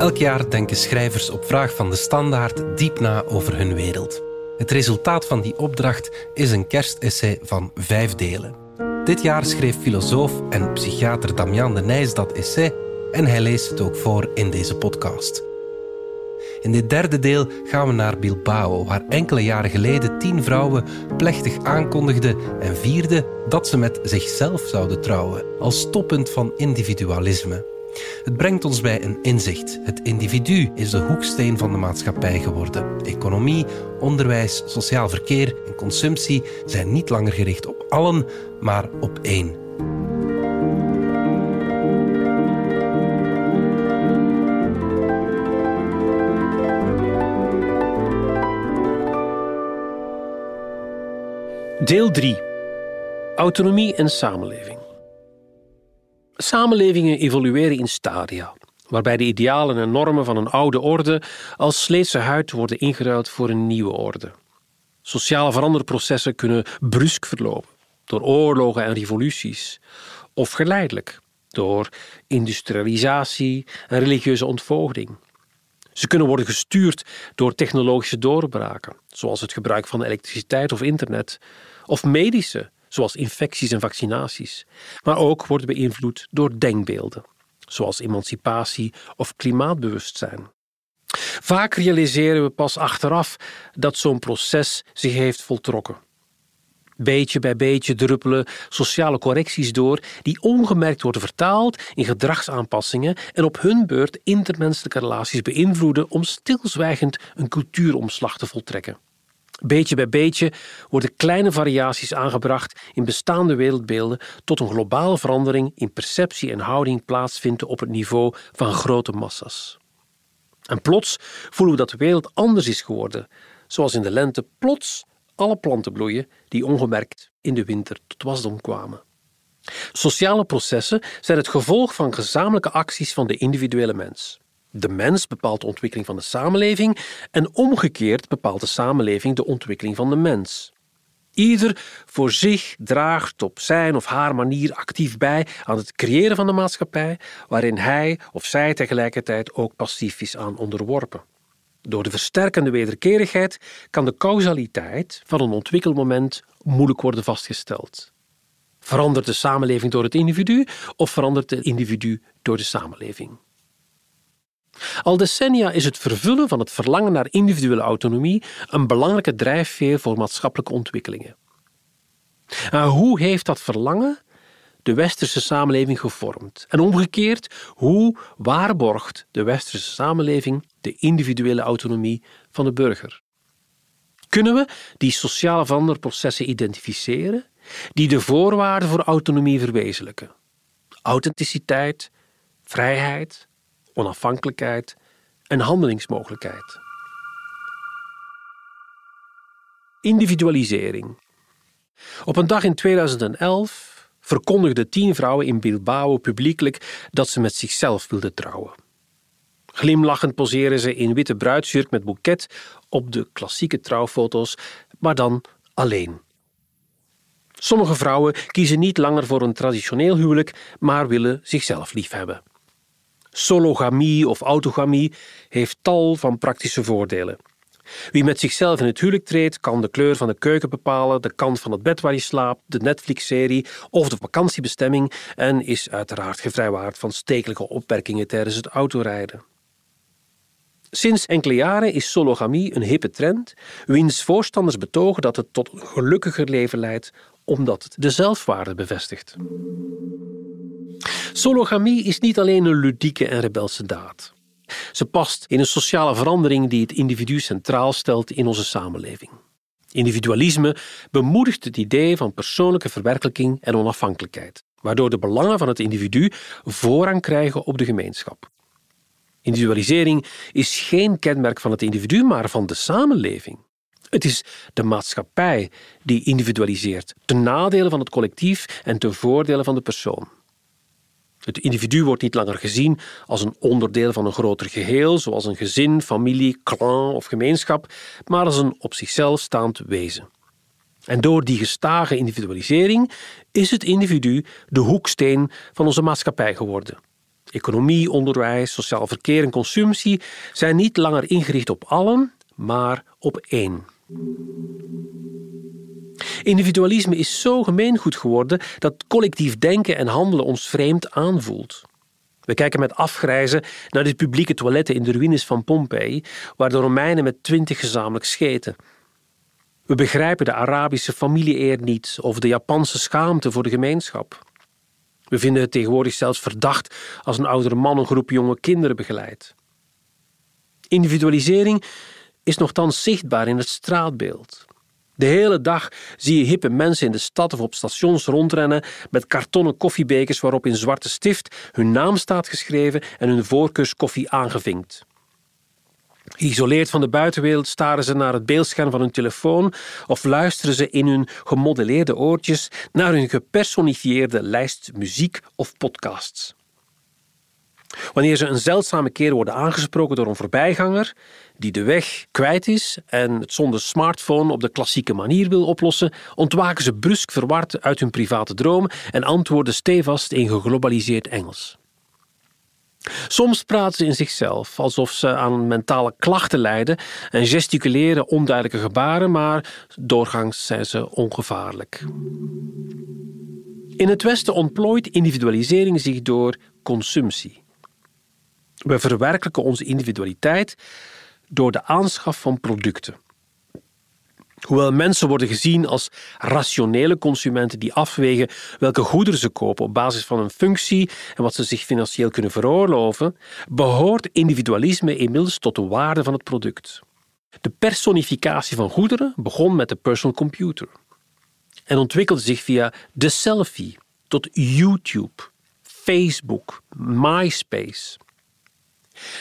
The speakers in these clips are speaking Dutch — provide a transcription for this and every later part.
Elk jaar denken schrijvers op vraag van de standaard diep na over hun wereld. Het resultaat van die opdracht is een kerstessay van vijf delen. Dit jaar schreef filosoof en psychiater Damian de Nijs dat essay en hij leest het ook voor in deze podcast. In dit derde deel gaan we naar Bilbao, waar enkele jaren geleden tien vrouwen plechtig aankondigden en vierden dat ze met zichzelf zouden trouwen, als toppunt van individualisme. Het brengt ons bij een inzicht. Het individu is de hoeksteen van de maatschappij geworden. Economie, onderwijs, sociaal verkeer en consumptie zijn niet langer gericht op allen, maar op één. Deel 3. Autonomie en samenleving. Samenlevingen evolueren in stadia, waarbij de idealen en normen van een oude orde als sleetse huid worden ingeruild voor een nieuwe orde. Sociale veranderprocessen kunnen brusk verlopen, door oorlogen en revoluties, of geleidelijk, door industrialisatie en religieuze ontvoogding. Ze kunnen worden gestuurd door technologische doorbraken, zoals het gebruik van elektriciteit of internet, of medische, zoals infecties en vaccinaties, maar ook worden beïnvloed door denkbeelden, zoals emancipatie of klimaatbewustzijn. Vaak realiseren we pas achteraf dat zo'n proces zich heeft voltrokken. Beetje bij beetje druppelen sociale correcties door die ongemerkt worden vertaald in gedragsaanpassingen en op hun beurt intermenselijke relaties beïnvloeden om stilzwijgend een cultuuromslag te voltrekken. Beetje bij beetje worden kleine variaties aangebracht in bestaande wereldbeelden tot een globale verandering in perceptie en houding plaatsvindt op het niveau van grote massa's. En plots voelen we dat de wereld anders is geworden, zoals in de lente plots alle planten bloeien die ongemerkt in de winter tot wasdom kwamen. Sociale processen zijn het gevolg van gezamenlijke acties van de individuele mens. De mens bepaalt de ontwikkeling van de samenleving en omgekeerd bepaalt de samenleving de ontwikkeling van de mens. Ieder voor zich draagt op zijn of haar manier actief bij aan het creëren van de maatschappij, waarin hij of zij tegelijkertijd ook passief is aan onderworpen. Door de versterkende wederkerigheid kan de causaliteit van een ontwikkelmoment moeilijk worden vastgesteld. Verandert de samenleving door het individu of verandert het individu door de samenleving? Al decennia is het vervullen van het verlangen naar individuele autonomie een belangrijke drijfveer voor maatschappelijke ontwikkelingen. En hoe heeft dat verlangen de westerse samenleving gevormd? En omgekeerd, hoe waarborgt de westerse samenleving de individuele autonomie van de burger? Kunnen we die sociale veranderprocessen identificeren die de voorwaarden voor autonomie verwezenlijken? Authenticiteit, vrijheid, onafhankelijkheid en handelingsmogelijkheid. Individualisering. Op een dag in 2011 verkondigden tien vrouwen in Bilbao publiekelijk dat ze met zichzelf wilden trouwen. Glimlachend poseren ze in witte bruidsjurk met boeket op de klassieke trouwfoto's, maar dan alleen. Sommige vrouwen kiezen niet langer voor een traditioneel huwelijk, maar willen zichzelf liefhebben. Sologamie of autogamie heeft tal van praktische voordelen. Wie met zichzelf in het huwelijk treedt, kan de kleur van de keuken bepalen, de kant van het bed waar je slaapt, de Netflix-serie of de vakantiebestemming en is uiteraard gevrijwaard van stekelijke opmerkingen tijdens het autorijden. Sinds enkele jaren is sologamie een hippe trend, wiens voorstanders betogen dat het tot een gelukkiger leven leidt omdat het de zelfwaarde bevestigt. Sologamie is niet alleen een ludieke en rebelse daad. Ze past in een sociale verandering die het individu centraal stelt in onze samenleving. Individualisme bemoedigt het idee van persoonlijke verwerkelijking en onafhankelijkheid, waardoor de belangen van het individu voorrang krijgen op de gemeenschap. Individualisering is geen kenmerk van het individu, maar van de samenleving. Het is de maatschappij die individualiseert, ten nadele van het collectief en ten voordele van de persoon. Het individu wordt niet langer gezien als een onderdeel van een groter geheel, zoals een gezin, familie, clan of gemeenschap, maar als een op zichzelf staand wezen. En door die gestage individualisering is het individu de hoeksteen van onze maatschappij geworden. Economie, onderwijs, sociaal verkeer en consumptie zijn niet langer ingericht op allen, maar op één. Individualisme is zo gemeengoed geworden dat collectief denken en handelen ons vreemd aanvoelt. We kijken met afgrijzen naar de publieke toiletten in de ruïnes van Pompeii, waar de Romeinen met twintig gezamenlijk scheten. We begrijpen de Arabische familie-eer niet of de Japanse schaamte voor de gemeenschap. We vinden het tegenwoordig zelfs verdacht als een oudere man een groep jonge kinderen begeleidt. Individualisering is nogthans zichtbaar in het straatbeeld. De hele dag zie je hippe mensen in de stad of op stations rondrennen met kartonnen koffiebekers waarop in zwarte stift hun naam staat geschreven en hun voorkeurskoffie aangevinkt. Geïsoleerd van de buitenwereld staren ze naar het beeldscherm van hun telefoon of luisteren ze in hun gemodelleerde oortjes naar hun gepersonifieerde lijst muziek of podcasts. Wanneer ze een zeldzame keer worden aangesproken door een voorbijganger die de weg kwijt is en het zonder smartphone op de klassieke manier wil oplossen, ontwaken ze brusk verward uit hun private droom en antwoorden stevast in geglobaliseerd Engels. Soms praten ze in zichzelf alsof ze aan mentale klachten lijden en gesticuleren onduidelijke gebaren, maar doorgaans zijn ze ongevaarlijk. In het Westen ontplooit individualisering zich door consumptie. We verwerkelijken onze individualiteit door de aanschaf van producten. Hoewel mensen worden gezien als rationele consumenten die afwegen welke goederen ze kopen op basis van een functie en wat ze zich financieel kunnen veroorloven, behoort individualisme inmiddels tot de waarde van het product. De personificatie van goederen begon met de personal computer en ontwikkelde zich via de selfie tot YouTube, Facebook, MySpace.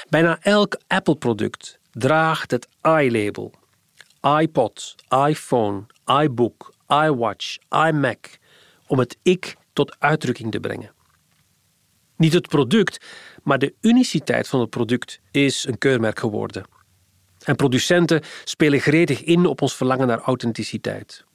Bijna elk Apple-product draagt het i-label iPod, iPhone, iBook, iWatch, iMac om het ik tot uitdrukking te brengen. Niet het product, maar de uniciteit van het product is een keurmerk geworden. En producenten spelen gretig in op ons verlangen naar authenticiteit.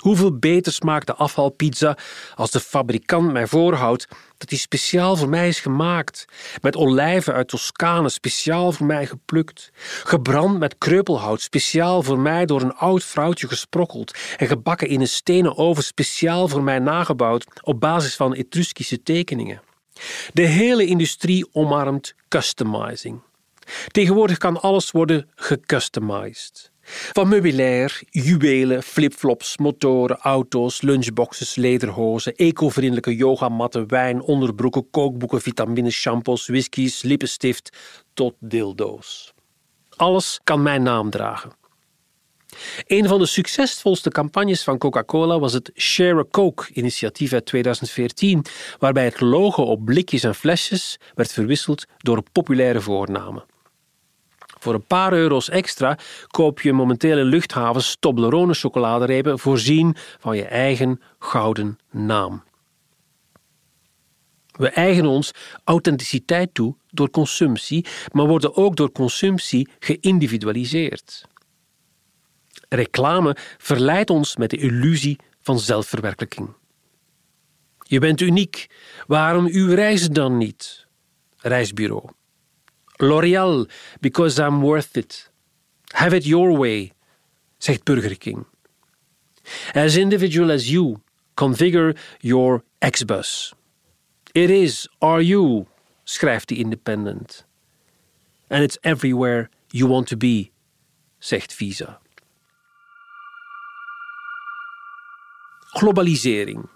Hoeveel beter smaakt de afvalpizza als de fabrikant mij voorhoudt dat die speciaal voor mij is gemaakt, met olijven uit Toscane speciaal voor mij geplukt, gebrand met kreupelhout speciaal voor mij door een oud vrouwtje gesprokkeld en gebakken in een stenen oven speciaal voor mij nagebouwd op basis van Etruskische tekeningen. De hele industrie omarmt customizing. Tegenwoordig kan alles worden gecustomized. Van meubilair, juwelen, flipflops, motoren, auto's, lunchboxes, lederhozen, eco-vriendelijke yogamatten, wijn, onderbroeken, kookboeken, vitamines, shampoos, whiskies, lippenstift tot dildo's. Alles kan mijn naam dragen. Een van de succesvolste campagnes van Coca-Cola was het Share a Coke-initiatief uit 2014, waarbij het logo op blikjes en flesjes werd verwisseld door populaire voornamen. Voor een paar euro's extra koop je momenteel in luchthavens Toblerone chocoladerepen voorzien van je eigen gouden naam. We eigenen ons authenticiteit toe door consumptie, maar worden ook door consumptie geïndividualiseerd. Reclame verleidt ons met de illusie van zelfverwerkelijking. Je bent uniek, waarom uw reizen dan niet? Reisbureau. L'Oreal, because I'm worth it. Have it your way, zegt Burger King. As individual as you, configure your X-bus. It is, are you, schrijft The Independent. And it's everywhere you want to be, zegt Visa. Globalisering.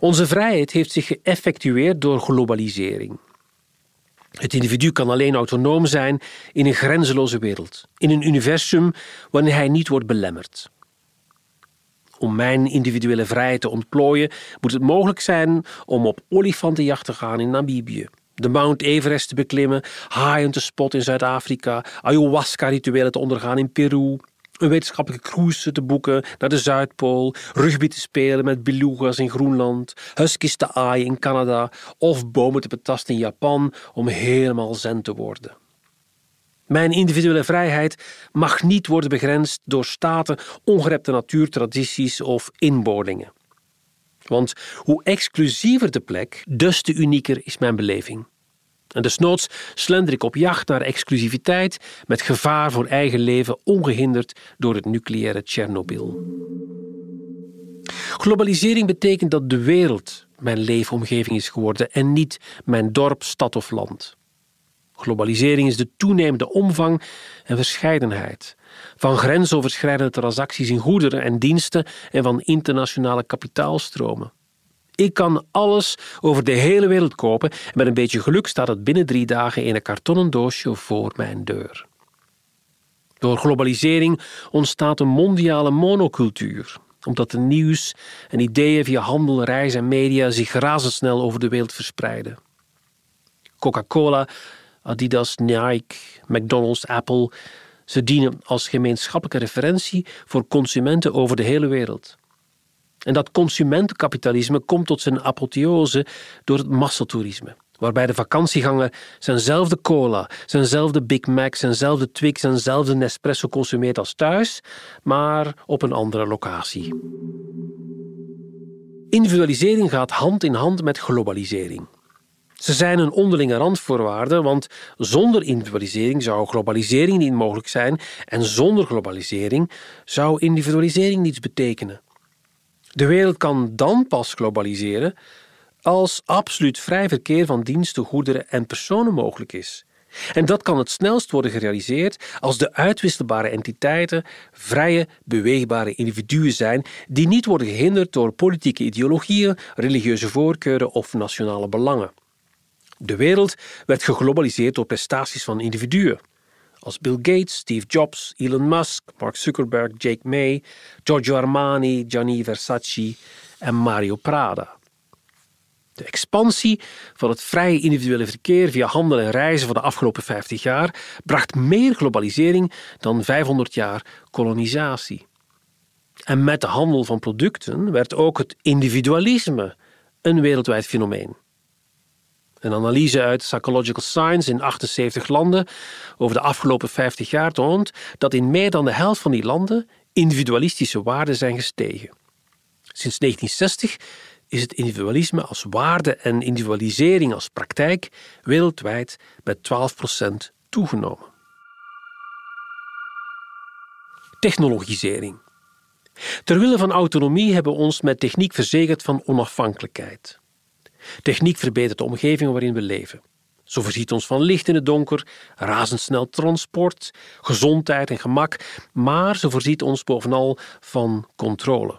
Onze vrijheid heeft zich geëffectueerd door globalisering. Het individu kan alleen autonoom zijn in een grenzeloze wereld, in een universum wanneer hij niet wordt belemmerd. Om mijn individuele vrijheid te ontplooien, moet het mogelijk zijn om op olifantenjacht te gaan in Namibië, de Mount Everest te beklimmen, haaien te spotten in Zuid-Afrika, ayahuasca-rituelen te ondergaan in Peru, een wetenschappelijke cruise te boeken naar de Zuidpool, rugby te spelen met beluga's in Groenland, huskies te aaien in Canada of bomen te betasten in Japan om helemaal zen te worden. Mijn individuele vrijheid mag niet worden begrensd door staten, ongerepte natuurtradities of inboorlingen. Want hoe exclusiever de plek, des te unieker is mijn beleving. En desnoods slender ik op jacht naar exclusiviteit met gevaar voor eigen leven ongehinderd door het nucleaire Tsjernobyl. Globalisering betekent dat de wereld mijn leefomgeving is geworden en niet mijn dorp, stad of land. Globalisering is de toenemende omvang en verscheidenheid van grensoverschrijdende transacties in goederen en diensten en van internationale kapitaalstromen. Ik kan alles over de hele wereld kopen en met een beetje geluk staat het binnen drie dagen in een kartonnen doosje voor mijn deur. Door globalisering ontstaat een mondiale monocultuur, omdat de nieuws en ideeën via handel, reis en media zich razendsnel over de wereld verspreiden. Coca-Cola, Adidas, Nike, McDonald's, Apple, ze dienen als gemeenschappelijke referentie voor consumenten over de hele wereld. En dat consumentenkapitalisme komt tot zijn apotheose door het massatoerisme, waarbij de vakantieganger zijnzelfde cola, zijnzelfde Big Mac, zijnzelfde Twix, zijnzelfde Nespresso consumeert als thuis, maar op een andere locatie. Individualisering gaat hand in hand met globalisering. Ze zijn een onderlinge randvoorwaarde, want zonder individualisering zou globalisering niet mogelijk zijn en zonder globalisering zou individualisering niets betekenen. De wereld kan dan pas globaliseren als absoluut vrij verkeer van diensten, goederen en personen mogelijk is. En dat kan het snelst worden gerealiseerd als de uitwisselbare entiteiten vrije, beweegbare individuen zijn die niet worden gehinderd door politieke ideologieën, religieuze voorkeuren of nationale belangen. De wereld werd geglobaliseerd door prestaties van individuen. Als Bill Gates, Steve Jobs, Elon Musk, Mark Zuckerberg, Jake May, Giorgio Armani, Gianni Versace en Mario Prada. De expansie van het vrije individuele verkeer via handel en reizen van de afgelopen 50 jaar bracht meer globalisering dan 500 jaar kolonisatie. En met de handel van producten werd ook het individualisme een wereldwijd fenomeen. Een analyse uit Psychological Science in 78 landen over de afgelopen 50 jaar toont dat in meer dan de helft van die landen individualistische waarden zijn gestegen. Sinds 1960 is het individualisme als waarde en individualisering als praktijk wereldwijd met 12% toegenomen. Technologisering. Terwille van autonomie hebben we ons met techniek verzekerd van onafhankelijkheid. Techniek verbetert de omgeving waarin we leven. Zo voorziet ons van licht in het donker, razendsnel transport, gezondheid en gemak, maar ze voorziet ons bovenal van controle.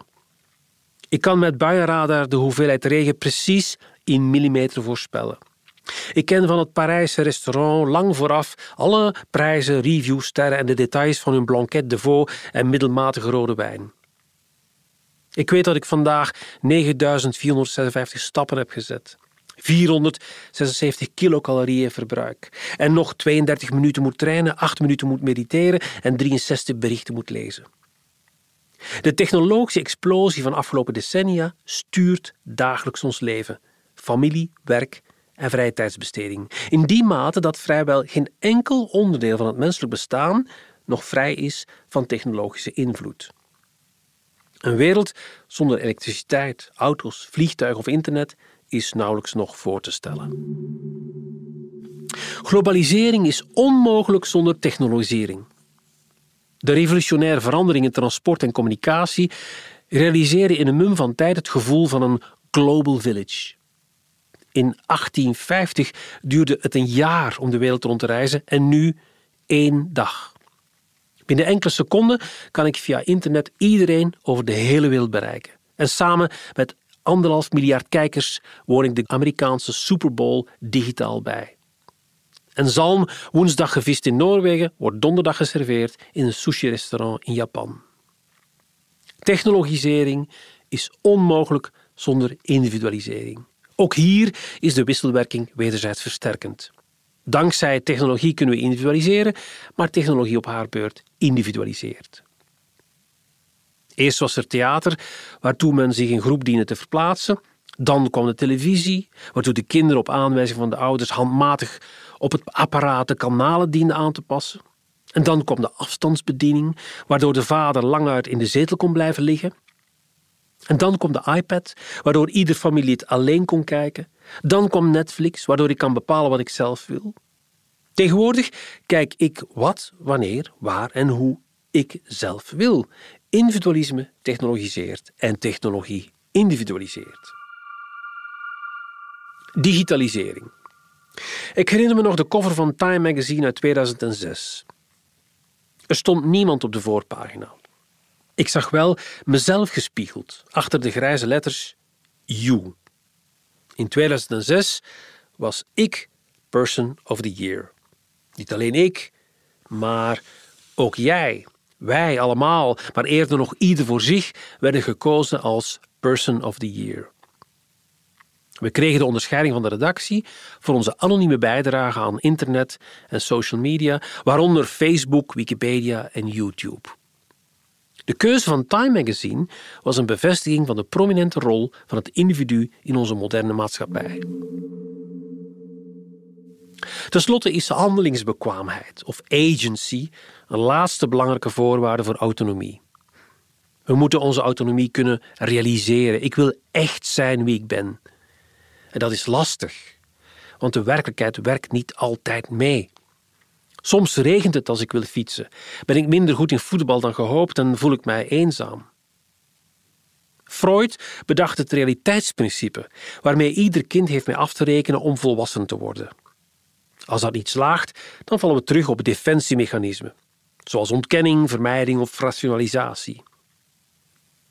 Ik kan met buienradar de hoeveelheid regen precies in millimeter voorspellen. Ik ken van het Parijse restaurant lang vooraf alle prijzen, reviews, sterren en de details van hun blanquette de veau en middelmatige rode wijn. Ik weet dat ik vandaag 9456 stappen heb gezet. 476 kilocalorieën verbruik. En nog 32 minuten moet trainen, 8 minuten moet mediteren en 63 berichten moet lezen. De technologische explosie van afgelopen decennia stuurt dagelijks ons leven. Familie, werk en vrije tijdsbesteding. In die mate dat vrijwel geen enkel onderdeel van het menselijk bestaan nog vrij is van technologische invloed. Een wereld zonder elektriciteit, auto's, vliegtuigen of internet is nauwelijks nog voor te stellen. Globalisering is onmogelijk zonder technologisering. De revolutionaire veranderingen in transport en communicatie realiseren in een mum van tijd het gevoel van een global village. In 1850 duurde het een jaar om de wereld rond te reizen en nu één dag. Binnen enkele seconden kan ik via internet iedereen over de hele wereld bereiken. En samen met anderhalf miljard kijkers woon ik de Amerikaanse Super Bowl digitaal bij. En zalm, woensdag gevist in Noorwegen, wordt donderdag geserveerd in een sushi-restaurant in Japan. Technologisering is onmogelijk zonder individualisering. Ook hier is de wisselwerking wederzijds versterkend. Dankzij technologie kunnen we individualiseren, maar technologie op haar beurt individualiseert. Eerst was er theater, waartoe men zich in groep diende te verplaatsen. Dan kwam de televisie, waartoe de kinderen op aanwijzing van de ouders handmatig op het apparaat de kanalen dienden aan te passen. En dan kwam de afstandsbediening, waardoor de vader lang uit in de zetel kon blijven liggen. En dan komt de iPad, waardoor ieder familie het alleen kon kijken. Dan kwam Netflix, waardoor ik kan bepalen wat ik zelf wil. Tegenwoordig kijk ik wat, wanneer, waar en hoe ik zelf wil. Individualisme technologiseert en technologie individualiseert. Digitalisering. Ik herinner me nog de cover van Time Magazine uit 2006. Er stond niemand op de voorpagina. Ik zag wel mezelf gespiegeld achter de grijze letters You. In 2006 was ik Person of the Year. Niet alleen ik, maar ook jij, wij allemaal, maar eerder nog ieder voor zich, werden gekozen als Person of the Year. We kregen de onderscheiding van de redactie voor onze anonieme bijdrage aan internet en social media, waaronder Facebook, Wikipedia en YouTube. De keuze van Time Magazine was een bevestiging van de prominente rol van het individu in onze moderne maatschappij. Ten slotte is handelingsbekwaamheid of agency een laatste belangrijke voorwaarde voor autonomie. We moeten onze autonomie kunnen realiseren. Ik wil echt zijn wie ik ben. En dat is lastig, want de werkelijkheid werkt niet altijd mee. Soms regent het als ik wil fietsen. Ben ik minder goed in voetbal dan gehoopt en voel ik mij eenzaam. Freud bedacht het realiteitsprincipe, waarmee ieder kind heeft mee af te rekenen om volwassen te worden. Als dat niet slaagt, dan vallen we terug op defensiemechanismen, zoals ontkenning, vermijding of rationalisatie.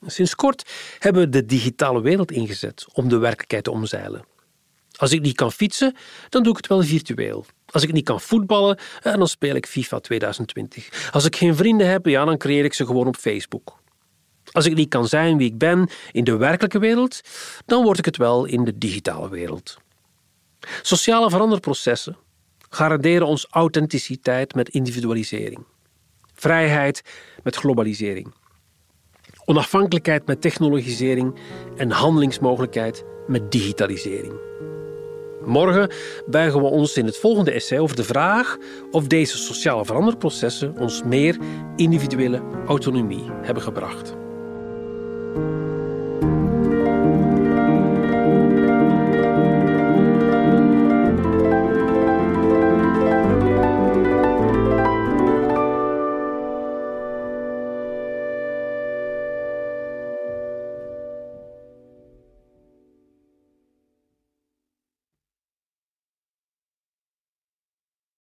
Sinds kort hebben we de digitale wereld ingezet om de werkelijkheid te omzeilen. Als ik niet kan fietsen, dan doe ik het wel virtueel. Als ik niet kan voetballen, eh, dan speel ik FIFA 2020. Als ik geen vrienden heb, ja, dan creëer ik ze gewoon op Facebook. Als ik niet kan zijn wie ik ben in de werkelijke wereld, dan word ik het wel in de digitale wereld. Sociale veranderprocessen garanderen ons authenticiteit met individualisering, vrijheid met globalisering, onafhankelijkheid met technologisering en handelingsmogelijkheid met digitalisering. Morgen buigen we ons in het volgende essay over de vraag of deze sociale veranderprocessen ons meer individuele autonomie hebben gebracht.